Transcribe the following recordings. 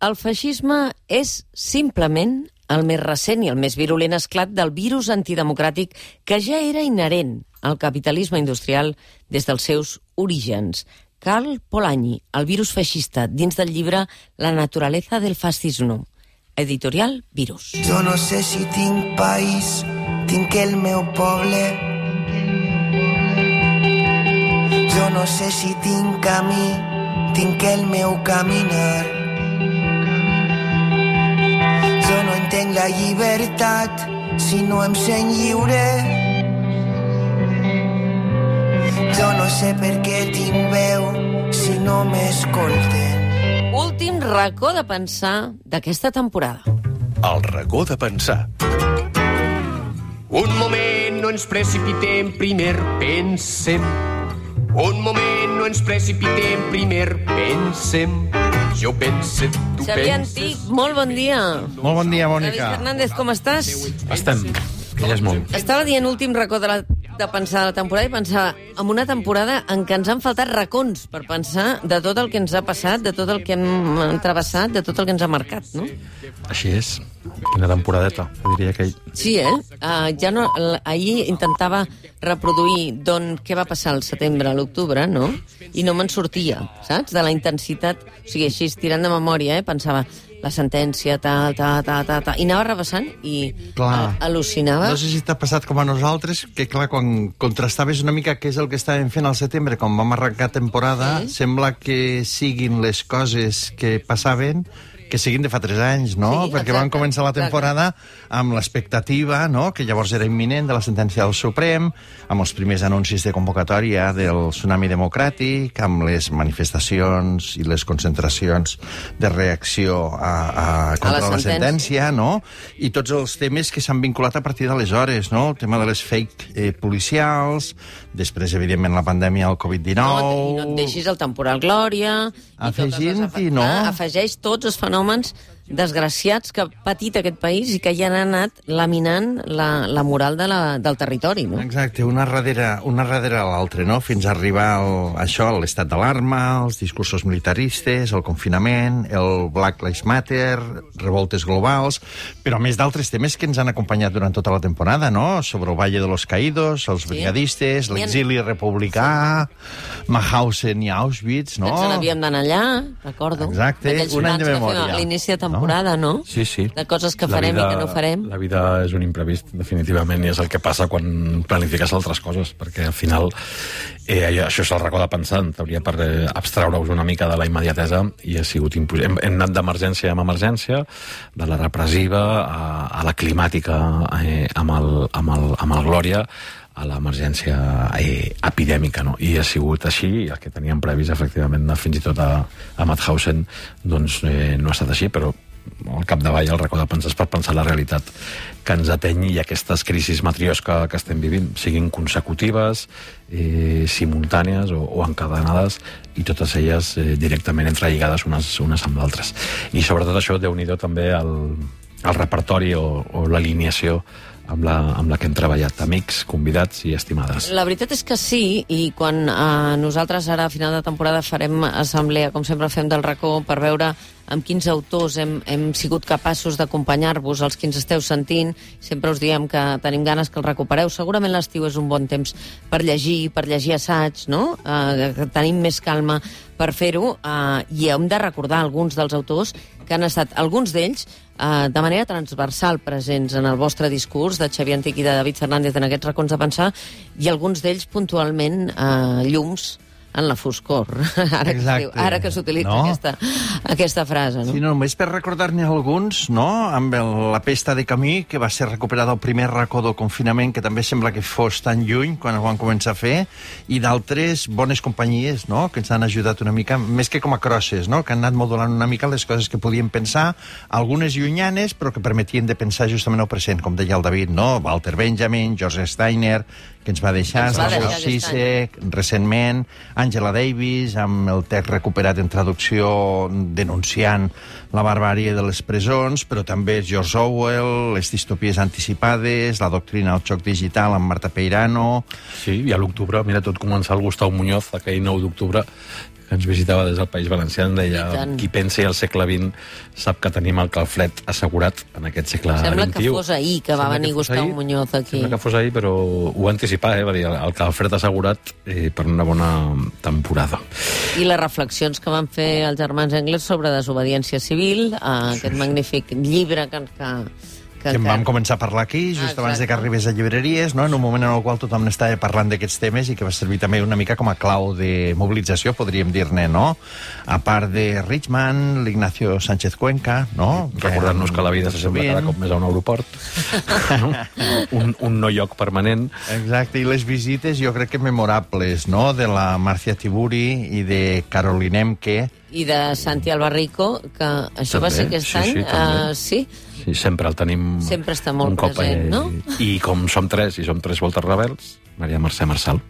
El feixisme és simplement el més recent i el més virulent esclat del virus antidemocràtic que ja era inherent al capitalisme industrial des dels seus orígens. Carl Polanyi, el virus feixista, dins del llibre La naturaleza del fascismo. Editorial Virus. Jo no sé si tinc país, tinc el meu poble. Jo no sé si tinc camí, tinc el meu caminar. Entenc la llibertat si no em sent lliure. Jo no sé per què tinc veu si no m'escolten. Últim racó de pensar d'aquesta temporada. El racó de pensar. Un moment, no ens precipitem, primer pensem. Un moment, no ens precipitem, primer pensem. Jo pense, tu Xavier penses... Antic, molt bon dia. Molt bon dia, David Mònica. Fernández, com estàs? Estem, que ja és molt. Estava dient últim racó de, la, de pensar de la temporada i pensava en una temporada en què ens han faltat racons per pensar de tot el que ens ha passat, de tot el que hem travessat, de tot el que ens ha marcat, no? Així és. Quina temporadeta, diria aquell. Sí, eh? Uh, ja no, ahir intentava reproduir d'on què va passar al setembre, a l'octubre, no? I no me'n sortia, saps? De la intensitat, o sigui, així, tirant de memòria, eh? Pensava, la sentència, tal, tal, tal, tal, tal. I anava rebassant i Clar. a- al·lucinava. No sé si t'ha passat com a nosaltres, que clar, quan contrastaves una mica què és el que estàvem fent al setembre, quan vam arrencar temporada, Sí. sembla que siguin les coses que passaven que siguin de fa tres anys, no? Sí, Perquè van exacte, començar la exacte. temporada amb l'expectativa, no?, que llavors era imminent de la sentència del Suprem, amb els primers anuncis de convocatòria del tsunami democràtic, amb les manifestacions i les concentracions de reacció a, a, contra la la, sentència. no? I tots els temes que s'han vinculat a partir d'aleshores, no? El tema de les fake eh, policials, després, evidentment, la pandèmia del Covid-19... No, I no et deixis el temporal Glòria... Afegint-hi, no? Afegeix tots els fenòmens fenòmens desgraciats que ha patit aquest país i que ja han anat laminant la, la moral de la, del territori, no? Exacte, una darrere, una darrere l'altra, no? Fins a arribar al, a això, a l'estat d'alarma, els discursos militaristes, el confinament, el Black Lives Matter, revoltes globals, però a més d'altres temes que ens han acompanyat durant tota la temporada, no? Sobre el Valle de los Caídos, els brigadistes, N'hi ha- l'exili republicà, Mauthausen i Auschwitz, no? Ens n'havíem d'anar allà, recordo. Exacte, un any de memòria. A l'inici de temporada, no? Sí, sí. De coses que La farem vida- i que no farem. La vida és un imprevist, definitivament, i és el que passa quan planifiques altres coses, perquè al final eh, això és el racó de pensar, en teoria, per eh, abstraure-us una mica de la immediatesa, i ha sigut impossible. Hem, hem anat d'emergència en emergència, de la repressiva a, a la climàtica eh, amb, el, amb, el, amb el Glòria, a l'emergència eh, epidèmica, no? I ha sigut així, i el que teníem previst, efectivament, fins i tot a, a Mauthausen, doncs eh, no ha estat així, però al capdavall el racó de pensar per pensar la realitat que ens ateny i aquestes crisis matriosca que estem vivint siguin consecutives, eh, simultànies o, o encadenades i totes elles eh, directament entrelligades unes, unes amb l'altres. I sobretot això, déu nhi també el, el repertori o, o l'alineació amb la, amb la que hem treballat, amics, convidats i estimades. La veritat és que sí, i quan eh, nosaltres ara a final de temporada farem assemblea, com sempre fem del racó, per veure amb quins autors hem, hem sigut capaços d'acompanyar-vos, els que ens esteu sentint, sempre us diem que tenim ganes que el recupereu. Segurament l'estiu és un bon temps per llegir, per llegir assaig, no? Eh, que tenim més calma per fer-ho, eh, i hem de recordar alguns dels autors que han estat, alguns d'ells, eh, de manera transversal presents en el vostre discurs de Xavier Antic i de David Fernández en aquests racons de pensar, i alguns d'ells puntualment eh, llums en la foscor. Ara que, diu, Exacte. ara que s'utilitza No? aquesta, aquesta frase, no? Sí, no, només per recordar-ne alguns, no?, amb el, la pesta de camí, que va ser recuperada al primer racó del confinament, que també sembla que fos tan lluny quan ho van començar a fer, i d'altres bones companyies, no?, que ens han ajudat una mica, més que com a crosses, no?, que han anat modulant una mica les coses que podíem pensar, algunes llunyanes, però que permetien de pensar justament el present, com deia el David, no?, Walter Benjamin, George Steiner, que ens va deixar, Ens va deixar Zizek, recentment, Angela Davis, amb el text recuperat en traducció denunciant la barbàrie de les presons, però també George Orwell, les distopies anticipades, la doctrina del xoc digital amb Marta Peirano... Sí, i a l'octubre, mira, tot començar el Gustau Muñoz, aquell 9 d'octubre, que ens visitava des del País Valencià, em deia qui pensi al segle XX sap que tenim el calfred assegurat en aquest segle Sembla XXI. que fos ahir que va Sembla venir fos Gustau ahir. Muñoz aquí. Sembla que fos ahir, però ho va anticipar, eh? va dir el, calfred assegurat eh, per una bona temporada. I les reflexions que van fer els germans Engels sobre desobediència civil, eh, aquest magnífic llibre que... que, que, que en vam començar a parlar aquí, just Exacte. abans de que arribés a llibreries, no? en un moment en el qual tothom n'estava parlant d'aquests temes i que va servir també una mica com a clau de mobilització, podríem dir-ne, no? A part de Richman, l'Ignacio Sánchez Cuenca, no? Recordant-nos que la vida s'assembla cada cop més a un aeroport. no? un, un no lloc permanent. Exacte, i les visites jo crec que memorables, no?, de la Marcia Tiburi i de Caroline Emke. I de Santi Albarrico, que això va També, ser aquest sí, any. sí, també. eh, sí? Sí, sempre el tenim Sempre està molt un cop, present, eh, no? I com som tres, i som tres voltes rebels, Maria Mercè Marçal.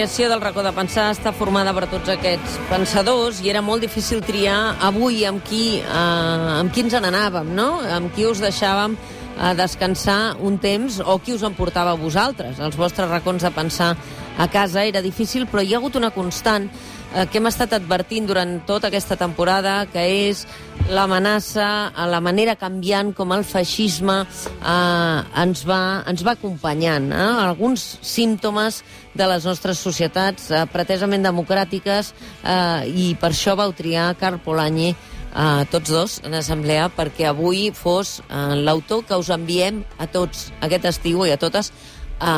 L'alineació del racó de pensar està formada per tots aquests pensadors i era molt difícil triar avui amb qui, eh, amb qui ens n'anàvem, no? Amb qui us deixàvem a descansar un temps o qui us emportava a vosaltres. Els vostres racons de pensar a casa era difícil, però hi ha hagut una constant eh, que hem estat advertint durant tota aquesta temporada, que és l'amenaça, a la manera canviant com el feixisme eh, ens, va, ens va acompanyant. Eh? Alguns símptomes de les nostres societats eh, pretesament democràtiques eh, i per això vau triar Carl Polanyi a tots dos en assemblea perquè avui fos eh, l'autor que us enviem a tots aquest estiu i a totes a,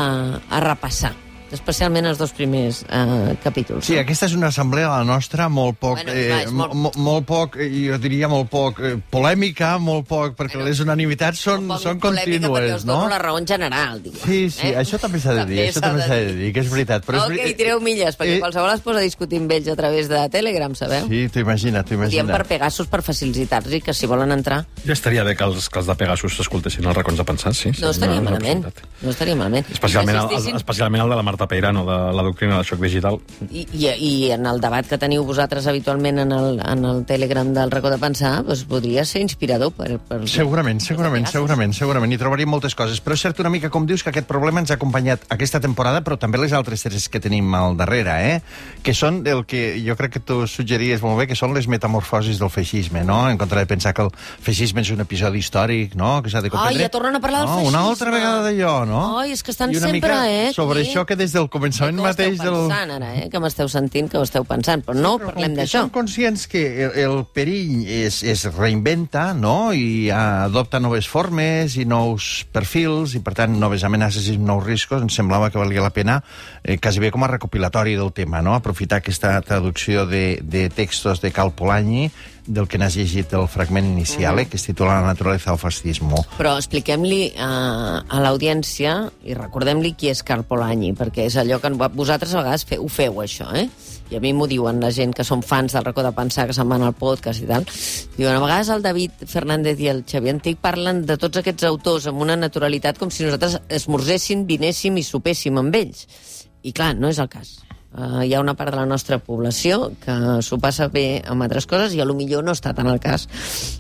a repassar especialment els dos primers eh, capítols. Sí, aquesta és una assemblea, la nostra, molt poc... Bueno, és molt- mo- molt poc, eh, jo diria molt poc eh, polèmica, molt poc, perquè Bueno, les unanimitats són, són polèmica perquè contínues, us no? dono la raó en general, diu. Sí, sí, això també s'ha de dir, això també s'ha de dir, que és veritat. Però és ok, veri- tireu milles, perquè Eh, qualsevol es posa a discutir amb ells a través de Telegram, sabeu? Sí, t'ho imagina't, t'ho Diem imagina't. per Pegasus per facilitar-los i que si volen entrar Ja estaria bé que els, que els de Pegasus s'escoltessin els racons de pensar, sí. no estaria és una malament. No estaria malament. Especialment el, especialment el de la Marta Peirano, de la doctrina del xoc digital. I, i, I en el debat que teniu vosaltres habitualment en el, en el Telegram del racó de pensar, doncs podria ser inspirador per... per Segurament, segurament, segurament, segurament. Hi trobaríem moltes coses. Però és cert una mica, com dius, que aquest problema ens ha acompanyat aquesta temporada, però també les altres tres que tenim al darrere, eh? Que són el que jo crec que tu suggeries molt bé, que són les metamorfosis del feixisme, no? En contra de pensar que el feixisme és un episodi històric, no? Que s'ha de comprendre. Ai, ja tornen a parlar del no, feixisme. Una altra vegada d'allò, no? Ai, és que estan sempre, mica eh, Sobre aquí. això que des del començament que ho mateix esteu del... pensant ara, eh? Que m'esteu sentint, que ho esteu pensant, però no Però parlem que d'això. Som conscients que el, el perill es, es reinventa, no?, i adopta noves formes i nous perfils, i per tant noves amenaces i nous riscos, ens semblava que valia la pena, eh, quasi bé com a recopilatori del tema, no?, aprofitar aquesta traducció de, de textos de Cal Polanyi, del que n'has llegit el fragment inicial, eh, que es titula La naturaleza del fascismo. Però expliquem-li a, a l'audiència i recordem-li qui és Carl Polanyi, perquè és allò que vosaltres a vegades fe, ho feu, això, eh? I a mi m'ho diuen la gent que són fans del racó de pensar, que se'n van al podcast i tal. Diuen, a vegades el David Fernández i el Xavier Antic parlen de tots aquests autors amb una naturalitat com si nosaltres esmorzéssim, dinéssim i sopéssim amb ells. I clar, no és el cas. Uh, hi ha una part de la nostra població que s'ho passa bé amb altres coses i a lo millor no està tant el cas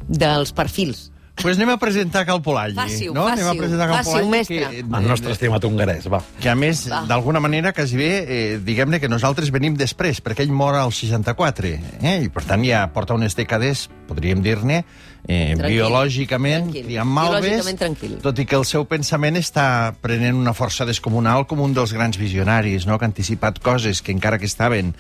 dels perfils pues anem a presentar Cal Polanyi. Faci-ho, no? Anem a presentar Cal Polanyi, mestre. que, El nostre estimat hongarès, va. que a més, d'alguna manera, quasi bé, eh, diguem-ne que nosaltres venim després, perquè ell mor al 64, eh? i per tant ja porta unes dècades, podríem dir-ne, eh, Tranquil, biològicament, tranquil. diguem, malves, tot i que el seu pensament està prenent una força descomunal com un dels grans visionaris, no? que ha anticipat coses que encara que estaven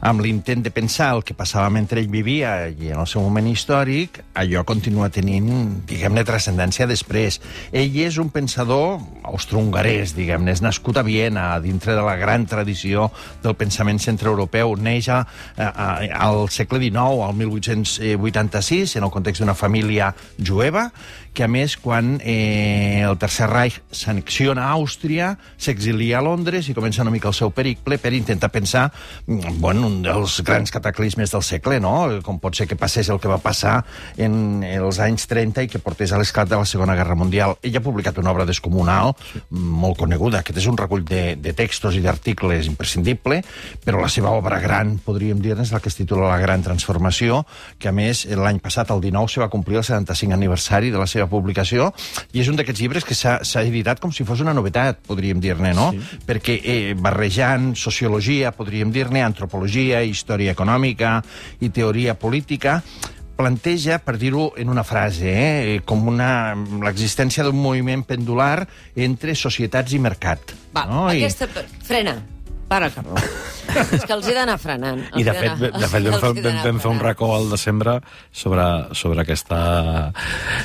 amb l'intent de pensar el que passava mentre ell vivia i en el seu moment històric, allò continua tenint, diguem-ne, transcendència després. Ell és un pensador austrohongarès, diguem-ne, és nascut a Viena, dintre de la gran tradició del pensament centreeuropeu, neix a, a, a, al segle XIX, al 46, en el context d'una família jueva, que a més, quan eh, el Tercer Reich s'annexiona a Àustria, s'exilia a Londres i comença una mica el seu periple per intentar pensar mm, bueno, un dels grans cataclismes del segle, no? com pot ser que passés el que va passar en els anys 30 i que portés a l'esclat de la Segona Guerra Mundial. Ell ha publicat una obra descomunal molt coneguda. Aquest és un recull de, de textos i d'articles imprescindible, però la seva obra gran, podríem dir-ne, és la que es titula La Gran Transformació, que a més l'any passat, el 19, se va complir el 75 aniversari de la seva publicació, i és un d'aquests llibres que s'ha s'ha editat com si fos una novetat, podríem dir-ne, no? Sí. Perquè eh, barrejant sociologia, podríem dir-ne, antropologia, història econòmica i teoria política, planteja, per dir-ho en una frase, eh, com una l'existència d'un moviment pendular entre societats i mercat. Va, no? I- aquesta... Frena. Para, Carlos. és que els he d'anar frenant. I de fet, de fet vam, fer, vam, vam fer un racó al desembre sobre, sobre aquesta...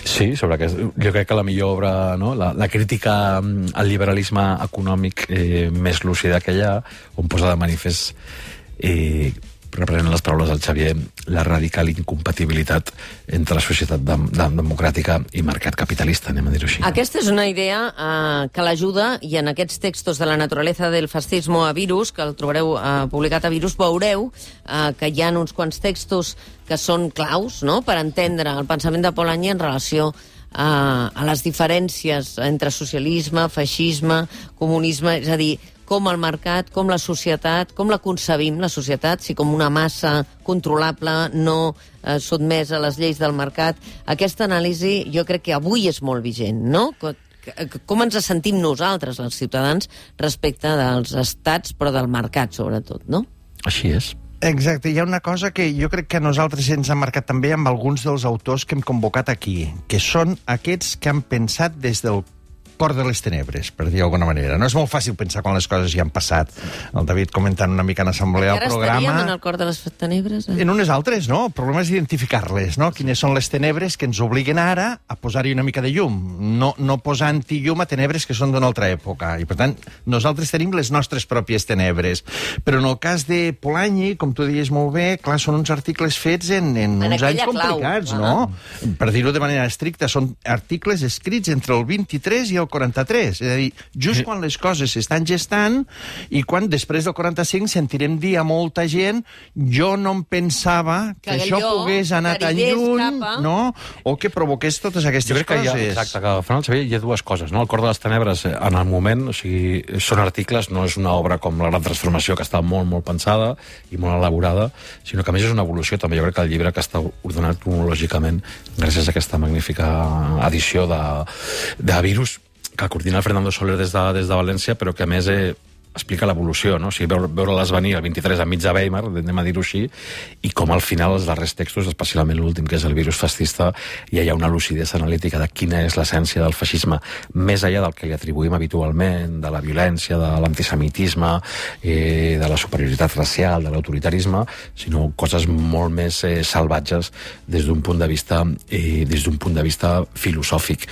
Sí, sobre aquest... Jo crec que la millor obra, no? la, la crítica al liberalisme econòmic eh, més lúcida que hi ha, on posa de manifest eh, reprenent les paraules del Xavier, la radical incompatibilitat entre la societat de, de, democràtica i mercat capitalista, anem a dir-ho així. Aquesta és una idea eh, que l'ajuda, i en aquests textos de la naturaleza del fascismo a virus, que el trobareu eh, publicat a virus, veureu eh, que hi ha uns quants textos que són claus no?, per entendre el pensament de Polanyi en relació eh, a les diferències entre socialisme, feixisme, comunisme, és a dir, com el mercat, com la societat, com la concebim, la societat, si com una massa controlable, no eh, sotmesa a les lleis del mercat. Aquesta anàlisi jo crec que avui és molt vigent, no? Com ens sentim nosaltres, els ciutadans, respecte dels estats, però del mercat, sobretot, no? Així és. Exacte, hi ha una cosa que jo crec que a nosaltres ens ha marcat també amb alguns dels autors que hem convocat aquí, que són aquests que han pensat des del cor de les tenebres, per dir d'alguna manera. No és molt fàcil pensar quan les coses ja han passat. El David comentant una mica en assemblea el programa... en el cor de les tenebres? Eh? En unes altres, no? El problema és identificar-les, no? Quines són les tenebres que ens obliguen ara a posar-hi una mica de llum, no, no posant-hi llum a tenebres que són d'una altra època. I, per tant, nosaltres tenim les nostres pròpies tenebres. Però en el cas de Polanyi, com tu deies molt bé, clar, són uns articles fets en, en, En uns anys clau, complicats, clar. no? Per dir-ho de manera estricta, són articles escrits entre el 23 i el 43. És a dir, just quan les coses s'estan gestant i quan després del 45 sentirem dir a molta gent jo no em pensava que, Que això allò pogués anar tan lluny, cap no? O que provoqués totes aquestes Jo crec que hi ha, coses. exacte, que agafant el Xavier hi ha dues coses, no? El cor de les tenebres, eh, en el moment, o sigui, són articles, no és una obra com la gran transformació, que està molt, molt pensada i molt elaborada, sinó que a més és una evolució, també jo crec que el llibre que està ordenat cronològicament gràcies a aquesta magnífica edició de, de Virus, que coordina el Fernando Soler des de, des de València, però que a més eh, explica l'evolució, no? O sigui, veure, veure-les venir el 23 enmig de Weimar, anem a dir-ho així, i com al final els darrers textos, especialment l'últim, que és el virus fascista, ja hi ha una lucidesa analítica de quina és l'essència del feixisme, més enllà del que li atribuïm habitualment, de la violència, de l'antisemitisme, eh, de la superioritat racial, de l'autoritarisme, sinó coses molt més eh, salvatges des d'un punt de vista eh, des d'un punt de vista filosòfic.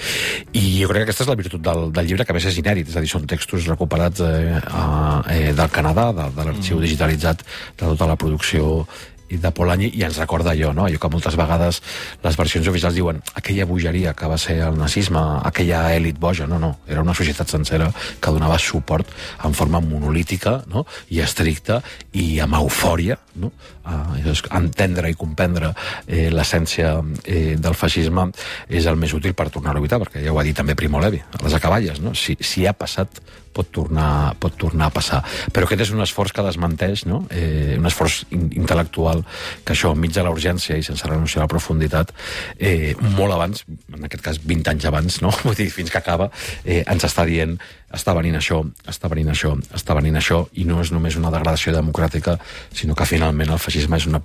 I jo crec que aquesta és la virtut del, del llibre, que a més és inèdit, és a dir, són textos recuperats eh, a, eh, del Canadà, de, de l'arxiu digitalitzat de tota la producció i de Polanyi, i ens recorda allò, no? allò que moltes vegades les versions oficials diuen aquella bogeria que va ser el nazisme, aquella èlit boja, no, no, era una societat sencera que donava suport en forma monolítica no? i estricta i amb eufòria, no? a entendre i comprendre eh, l'essència eh, del feixisme és el més útil per tornar a evitar, perquè ja ho ha dit també Primo Levi, a les acaballes, no? si, si ha passat pot tornar, pot tornar a passar. Però aquest és un esforç que desmenteix, no? eh, un esforç in intel·lectual que això, enmig de la urgència i sense renunciar a la profunditat, eh, molt abans, en aquest cas 20 anys abans, no? vull dir, fins que acaba, eh, ens està dient està venint això, està venint això, està venint això, i no és només una degradació democràtica, sinó que finalment el feixisme és una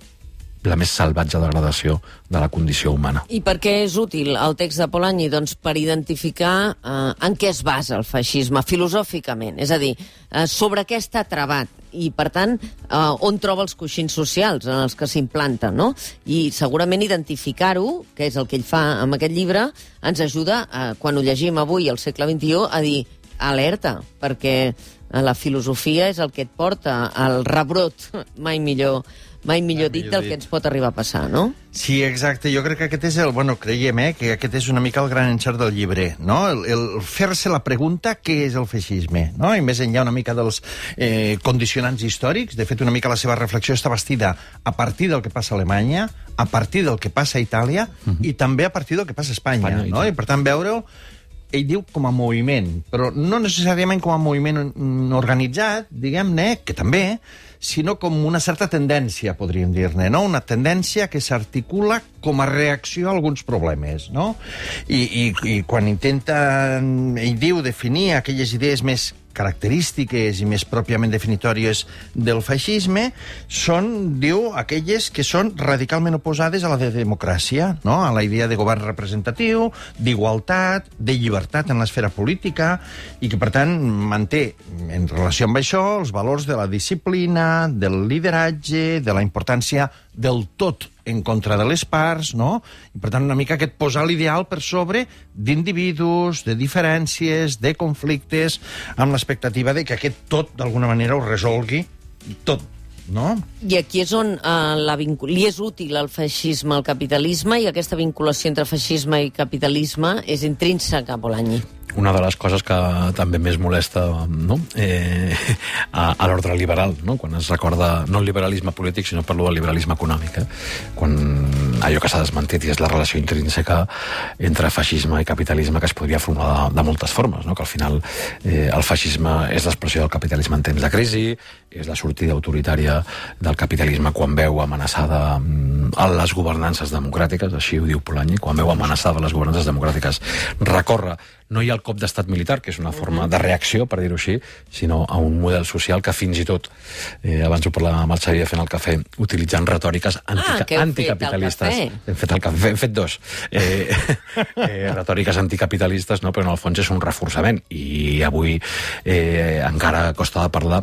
la més salvatge degradació de la condició humana. I per què és útil el text de Polanyi? Doncs per identificar eh, en què es basa el feixisme, filosòficament. És a dir, eh, sobre què està trebat i, per tant, eh, on troba els coixins socials en els que s'implanta, no? I segurament identificar-ho, que és el que ell fa amb aquest llibre, ens ajuda, eh, quan ho llegim avui al segle XXI, a dir alerta, perquè la filosofia és el que et porta al rebrot, mai millor mai millor dit del que ens pot arribar a passar, no? Sí, exacte. Jo crec que aquest és el... Bueno, creiem, eh, que aquest és una mica el gran encert del llibre, no? El, el fer-se la pregunta què és el feixisme, no? I més enllà una mica dels eh, condicionants històrics. De fet, una mica la seva reflexió està bastida a partir del que passa a Alemanya, a partir del que passa a Itàlia i també a partir del que passa a Espanya, Espanya, i no? tant. I, per tant, veure'l ell diu com a moviment, però no necessàriament com a moviment organitzat, diguem-ne, que també, sinó com una certa tendència, podríem dir-ne, no? Una tendència que s'articula com a reacció a alguns problemes, no? I, i, i quan intenta, ell diu, definir aquelles idees més característiques i més pròpiament definitòries del feixisme són, diu, aquelles que són radicalment oposades a la de democràcia, no? a la idea de govern representatiu, d'igualtat, de llibertat en l'esfera política, i que, per tant, manté, en relació amb això, els valors de la disciplina, del lideratge, de la importància del tot en contra de les parts, no? I, per tant, una mica aquest posar l'ideal per sobre d'individus, de diferències, de conflictes, amb l'expectativa de que aquest tot, d'alguna manera, ho resolgui tot, no? I aquí és on eh, la vincu- li és útil el feixisme al capitalisme i aquesta vinculació entre feixisme i capitalisme és intrínseca Polanyi. Una de les coses que també més molesta no? eh, a, a l'ordre liberal, no? quan es recorda no el liberalisme polític, sinó parlo del liberalisme econòmic, eh? quan allò que s'ha desmentit i és la relació intrínseca entre feixisme i capitalisme que es podria formular de, de moltes formes, no? que al final eh, el feixisme és l'expressió del capitalisme en temps de crisi, és la sortida autoritària del capitalisme quan veu amenaçada mm, a les governances democràtiques, així ho diu Polanyi, quan veu amenaçada les governances democràtiques, recorre no hi ha el cop d'estat militar, que és una forma de reacció, per dir-ho així, sinó a un model social que fins i tot, eh, abans ho parlàvem amb el Xavier fent el cafè, utilitzant retòriques antica, Ah, fet el anticapitalistes. cafè. Hem fet el cafè, hem fet dos. Eh, eh, retòriques anticapitalistes, no? però en el fons és un reforçament. I avui eh, encara costa de parlar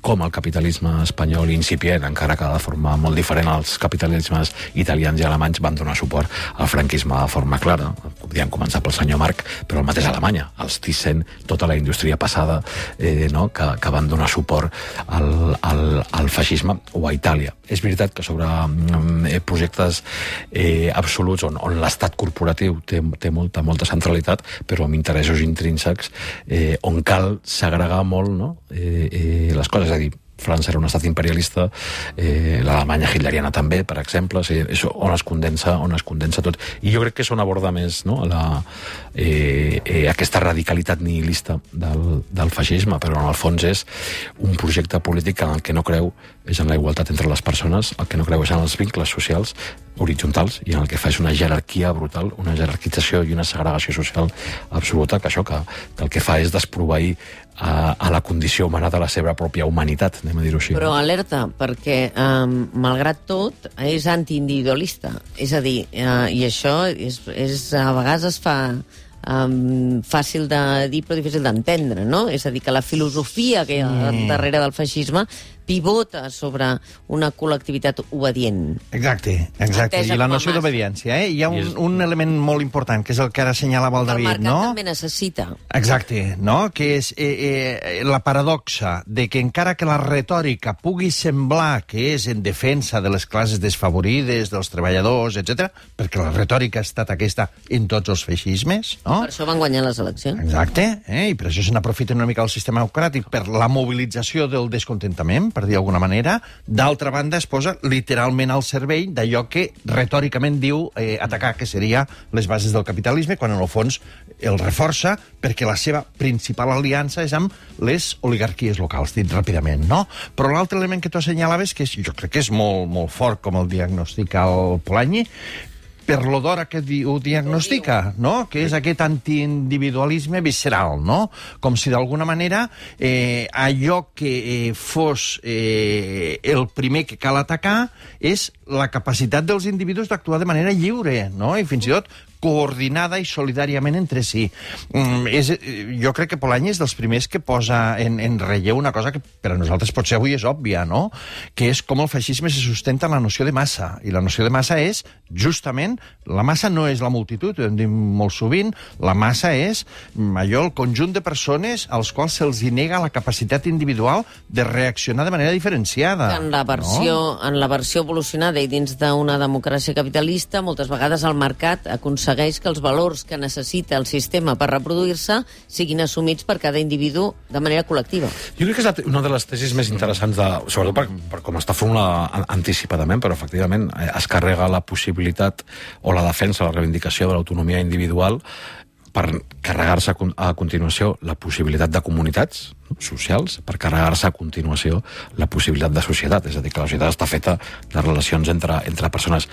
com el capitalisme espanyol incipient, encara que de forma molt diferent als capitalismes italians i alemanys, van donar suport al franquisme de forma clara. Podríem començar pel senyor Marc, però el mateix Alemanya, els Thyssen, tota la indústria passada eh, no? que, que van donar suport al, al, al feixisme, o a Itàlia. És veritat que sobre mm, eh, projectes eh, absoluts on, on l'estat corporatiu té, té molta, molta centralitat, però amb interessos intrínsecs, eh, on cal segregar molt no? eh, eh, les coses. És a dir, França era un estat imperialista, eh, l'Alemanya hitleriana també, per exemple, o sigui, és on es condensa, on es condensa tot. I jo crec que és on aborda més no? la, eh, eh, aquesta radicalitat nihilista del, del feixisme, però en el fons és un projecte polític en el que no creu és en la igualtat entre les persones, el que no creu és en els vincles socials horitzontals i en el que fa és una jerarquia brutal, una jerarquització i una segregació social absoluta, que això que, que el que fa és desproveir a, a la condició humana de la seva pròpia humanitat, anem a dir-ho així. Però alerta, perquè, um, malgrat tot, és antiindividualista. És a dir, uh, i això és, és, a vegades es fa um, fàcil de dir però difícil d'entendre, no? És a dir, que la filosofia que hi ha Mm. darrere del feixisme pivota sobre una col·lectivitat obedient. Exacte, exacte. Entesa I la noció d'obediència, eh? Hi ha un, un element molt important, que és el que ara assenyalava el Que el David, mercat no? també necessita. Exacte, no? que és eh, eh, la paradoxa de que encara que la retòrica pugui semblar que és en defensa de les classes desfavorides, dels treballadors, etc, perquè la retòrica ha estat aquesta en tots els feixismes, no? Per això van guanyar les eleccions. Exacte, eh? i per això se n'aprofita una mica el sistema democràtic per la mobilització del descontentament, per dir d'alguna manera. D'altra banda, es posa literalment al servei d'allò que retòricament diu eh, atacar, que seria les bases del capitalisme, quan en el fons el reforça perquè la seva principal aliança és amb les oligarquies locals, dit ràpidament, no? Però l'altre element que tu assenyalaves, que és, jo crec que és molt, molt fort, com el diagnostica el Polanyi, per l'odora que di ho diagnostica, no? que és aquest antiindividualisme visceral, no? com si d'alguna manera eh, allò que eh, fos eh, el primer que cal atacar és la capacitat dels individus d'actuar de manera lliure, no? i fins i tot coordinada i solidàriament entre si. Mm, és, eh, jo crec que Polanyi és dels primers que posa en, en relleu una cosa que per a nosaltres potser avui és òbvia, no? que és com el feixisme se sustenta en la noció de massa. I la noció de massa és, justament, la massa no és la multitud, ho hem dit molt sovint, la massa és mm, allò, el conjunt de persones als quals se'ls nega la capacitat individual de reaccionar de manera diferenciada. En la versió, no? en la versió evolucionada i dins d'una democràcia capitalista, moltes vegades el mercat aconsegueix que els valors que necessita el sistema per reproduir-se siguin assumits per cada individu de manera col·lectiva. Jo crec que és una de les tesis més interessants, de, sobretot per, per com està formulada an- anticipadament, però efectivament eh, es carrega la possibilitat o la defensa, la reivindicació de l'autonomia individual per carregar-se a con- a continuació la possibilitat de comunitats socials, per carregar-se a continuació la possibilitat de societat. És a dir, que la societat està feta de relacions entre, entre persones.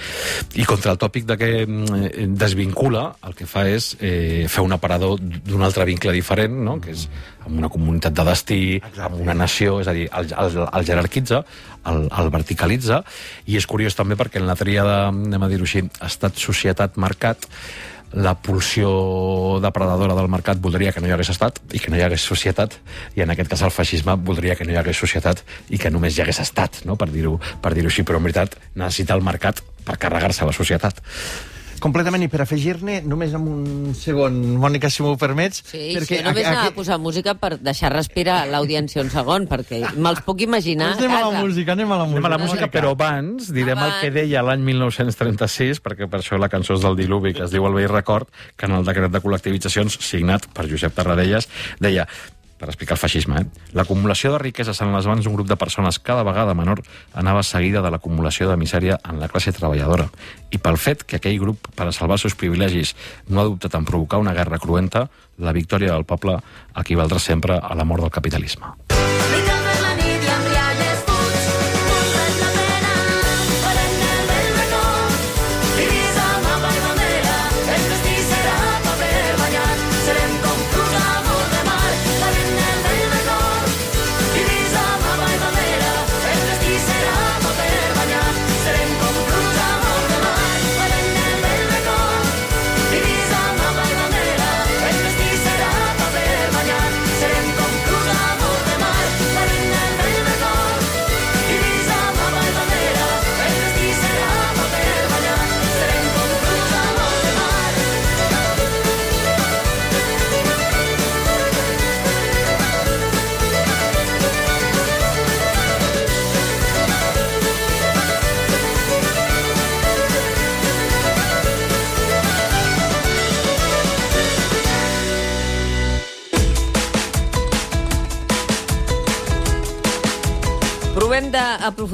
I contra el tòpic de que mm, desvincula, el que fa és eh, fer un aparador d'un altre vincle diferent, no? que és amb una comunitat de destí, amb una nació, és a dir, el, el, el jerarquitza, el, el verticalitza, i és curiós també perquè en la tríada, anem a dir-ho així, estat-societat-mercat, la pulsió depredadora del mercat voldria que no hi hagués estat i que no hi hagués societat, i en aquest cas el feixisme voldria que no hi hagués societat i que només hi hagués estat, no? per dir-ho per dir així, però en veritat necessita el mercat per carregar-se la societat. Completament, i per afegir-ne, només amb un segon, Mònica, si m'ho permets... Sí, perquè jo només anava a posar música per deixar respirar l'audiència un segon, perquè me'ls puc imaginar Doncs anem a la música, anem a la música. Anem a la música, però abans direm Abans. el que deia l'any 1936, perquè per això la cançó és del diluvi, que es diu El vell record, que en el decret de col·lectivitzacions signat per Josep Tarradellas deia per explicar el feixisme, eh? L'acumulació de riqueses en les mans d'un grup de persones cada vegada menor anava seguida de l'acumulació de misèria en la classe treballadora. I pel fet que aquell grup, per a salvar els seus privilegis, no ha dubtat en provocar una guerra cruenta, la victòria del poble equivaldrà sempre a la mort del capitalisme.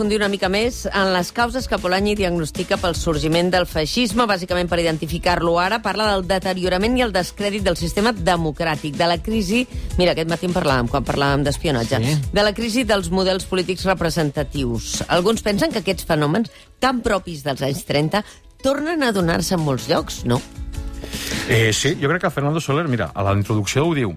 D'aprofundir una mica més en les causes que Polanyi diagnostica pel sorgiment del feixisme, bàsicament per identificar-lo ara. Parla del deteriorament i el descrèdit del sistema democràtic, de la crisi... Mira, aquest matí en parlàvem, quan parlàvem d'espionatge. Sí. De la crisi dels models polítics representatius. Alguns pensen que aquests fenòmens, tan propis dels anys 30, tornen a donar-se en molts llocs, no? Eh, sí, jo crec que Fernando Soler, mira, a la introducció ho diu.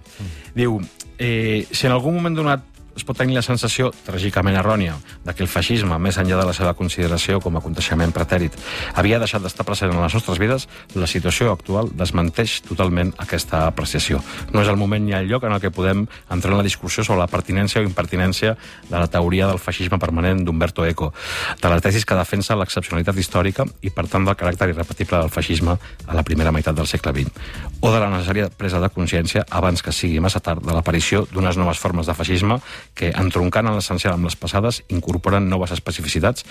Diu, eh, si en algun moment donat es pot tenir la sensació, tràgicament errònia, de que el feixisme, més enllà de la seva consideració com a aconteixement pretèrit, havia deixat d'estar present en les nostres vides, la situació actual desmenteix totalment aquesta apreciació. No és el moment ni el lloc en el que podem entrar en la discussió sobre la pertinència o impertinència de la teoria del feixisme permanent d'Umberto Eco, de la tesis que defensa l'excepcionalitat històrica i, per tant, del caràcter irrepetible del feixisme a la primera meitat del segle XX, o de la necessària presa de consciència, abans que sigui massa tard, de l'aparició d'unes noves formes de feixisme que, entroncant en l'essencial amb les passades, incorporen noves especificitats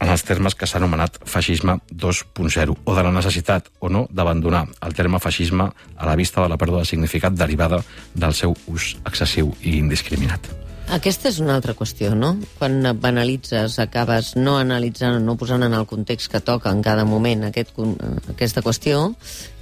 en els termes que s'ha anomenat feixisme 2.0, o de la necessitat o no d'abandonar el terme feixisme a la vista de la pèrdua de significat derivada del seu ús excessiu i indiscriminat. Aquesta és una altra qüestió, no? Quan banalitzes, acabes no analitzant no posant en el context que toca en cada moment aquest, con- aquesta qüestió,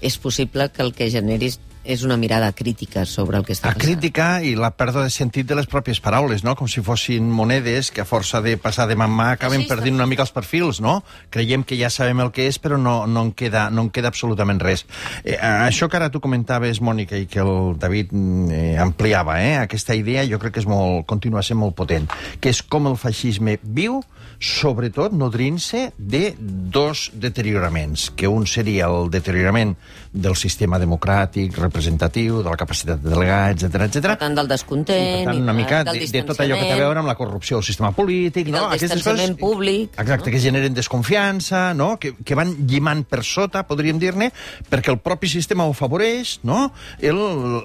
és possible que el que generis és una mirada crítica sobre el que està La passant. crítica i la pèrdua de sentit de les pròpies paraules, no? Com si fossin monedes que a força de passar de mà en mà acaben està. perdent una mica els perfils, no? Creiem que ja sabem el que és, però no, no, en, queda, no en queda absolutament res. Eh, això que ara tu comentaves, Mònica, i que el David mm, eh, ampliava, eh? aquesta idea jo crec que és molt, continua sent molt potent, que és com el feixisme viu sobretot nodrint-se de dos deterioraments, que un seria el deteriorament del sistema democràtic, representatiu, de la capacitat de delegar, etc etc. Tant, del descontent, per tant, una i mica de, de tot allò que té a veure amb la corrupció del sistema polític, I no? del distanciament públic, Exacte, que generen desconfiança, no? Que, que van llimant per sota, podríem dir-ne, perquè el propi sistema ho afavoreix, no? El-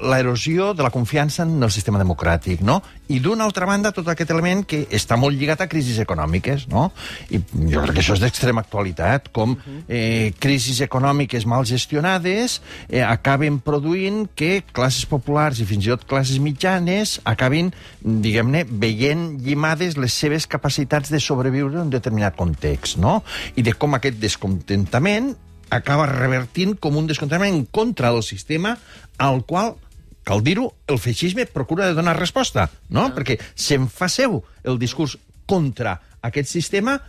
L'erosió de la confiança en el sistema democràtic, no? I d'una altra banda, tot aquest element que està molt lligat a crisis econòmiques, no? I jo crec que això és d'extrema actualitat, com eh, crisis econòmiques mal gestionades eh, acaben produint que classes populars i fins i tot classes mitjanes acabin, diguem-ne, veient llimades les seves capacitats de sobreviure en un determinat context, no? I de com aquest descontentament acaba revertint com un descontentament en contra del sistema al qual cal dir-ho, el feixisme procura de donar resposta, no? Ah. Perquè se'n fa seu el discurs contra aquest sistema,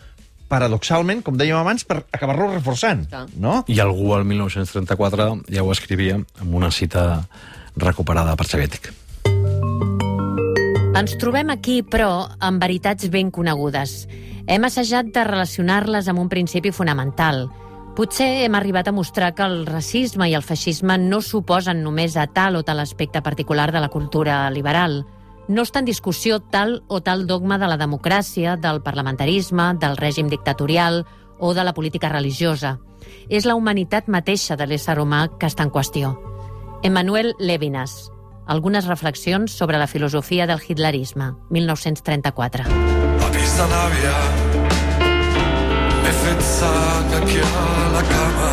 paradoxalment, com dèiem abans, per acabar-lo reforçant, Clar. no? I algú al 1934 ja ho escrivia amb una cita recuperada per Xaviètic. Ens trobem aquí, però, amb veritats ben conegudes. Hem assajat de relacionar-les amb un principi fonamental. Potser hem arribat a mostrar que el racisme i el feixisme no suposen només a tal o tal aspecte particular de la cultura liberal. No està en discussió tal o tal dogma de la democràcia, del parlamentarisme, del règim dictatorial o de la política religiosa. És la humanitat mateixa de l'ésser humà que està en qüestió. Emmanuel Levinas. Algunes reflexions sobre la filosofia del hitlerisme, 1934. Avís de sang aquí a la cama.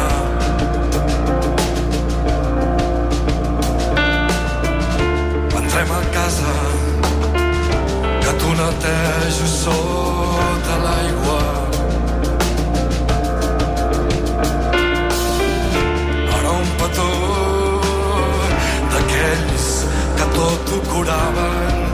Entrem a casa que tu netejo sota l'aigua. Ara un petó d'aquells que tot ho curaven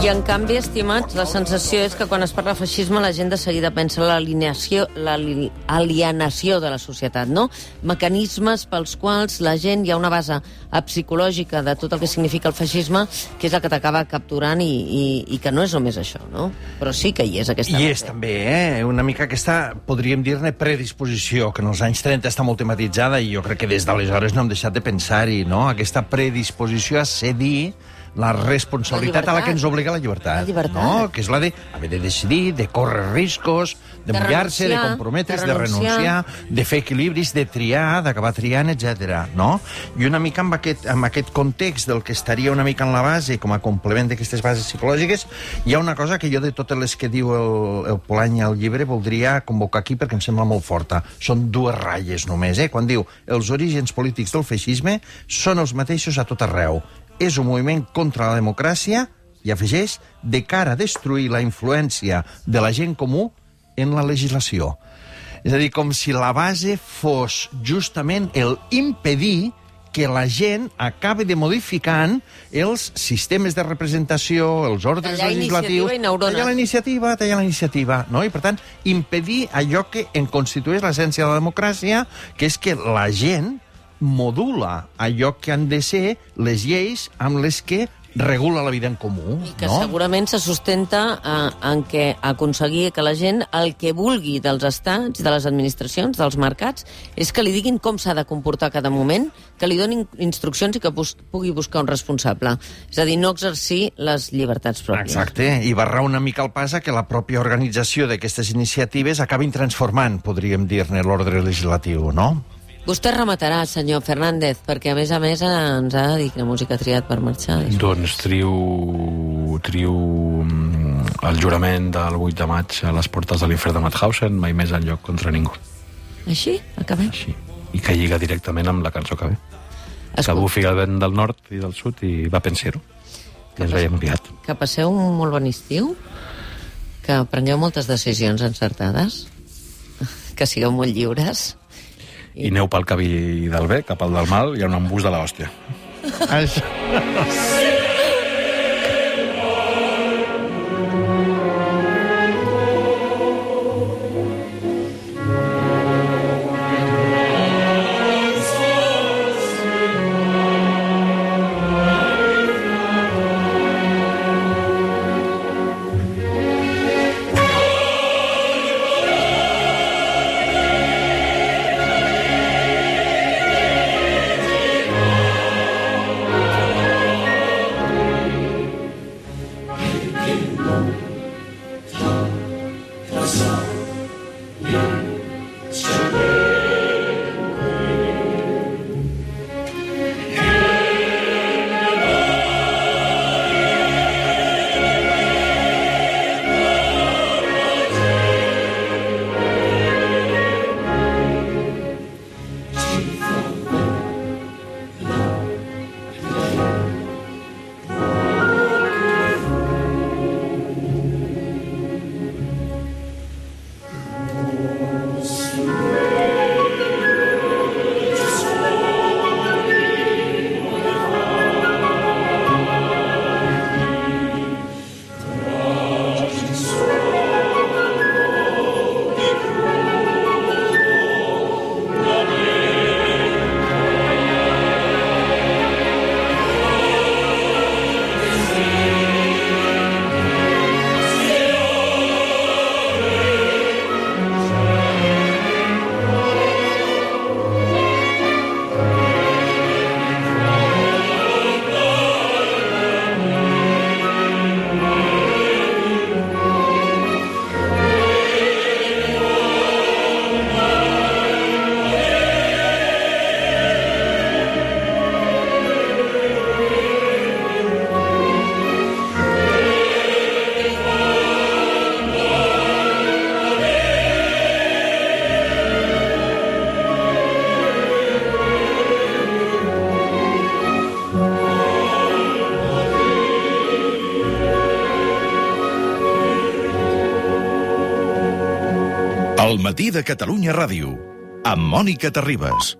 I en canvi, estimats, la sensació és que quan es parla feixisme la gent de seguida pensa l'alienació de la societat, no? Mecanismes pels quals la gent hi ha una base psicològica de tot el que significa el feixisme que és el que t'acaba capturant i, i, i que no és només això, no? Però sí que hi és aquesta I base. és també, eh? Una mica aquesta, podríem dir-ne, predisposició, que en els anys 30 està molt tematitzada i jo crec que des d'aleshores no hem deixat de pensar-hi, no? Aquesta predisposició a cedir la responsabilitat La a la que ens obliga la llibertat, La llibertat. no? que és la de haver de decidir, de córrer riscos, de, De mullar-se, de comprometre's, de de renunciar. renunciar, de fer equilibris, de triar, d'acabar triant, etc. no? I una mica amb aquest, amb aquest context del que estaria una mica en la base, com a complement d'aquestes bases psicològiques, hi ha una cosa que jo de totes les que diu el, el Polany al llibre voldria convocar aquí perquè em sembla molt forta. Són dues ratlles només, eh? Quan diu els orígens polítics del feixisme són els mateixos a tot arreu. És un moviment contra la democràcia i afegeix de cara a destruir la influència de la gent comú en la legislació. És a dir, com si la base fos justament el impedir que la gent acabi de modificant els sistemes de representació, els ordres Tallar legislatius... Tallar la iniciativa, tallar la iniciativa, no? I, per tant, impedir allò que en constitueix l'essència de la democràcia, que és que la gent modula allò que han de ser les lleis amb les que regula la vida en comú. I que no? segurament se sustenta eh, en què aconseguir que la gent el que vulgui dels estats, de les administracions, dels mercats, és que li diguin com s'ha de comportar cada moment, que li donin instruccions i que bus pugui buscar un responsable. És a dir, no exercir les llibertats pròpies. Exacte, i barrar una mica el pas a que la pròpia organització d'aquestes iniciatives acabin transformant, podríem dir-ne, l'ordre legislatiu, no? Vostè rematarà, senyor Fernández, perquè a més a més ens ha de dir quina música ha triat per marxar. Doncs trio, trio mm, el jurament del 8 de maig a les portes de l'infern de Mauthausen, mai més enlloc contra ningú. Així? Acabem? Així. I que lliga directament amb la cançó que ve. Que Escolta, bufi el vent del nord i del sud i va pensar-ho. I ens veiem aviat. que passeu un molt bon estiu, que prengueu moltes decisions encertades, que sigueu molt lliures i aneu pel camí del bé cap al del mal, hi ha un embús de l'hòstia. Això. Matí de Catalunya Ràdio, amb Mònica Terribas.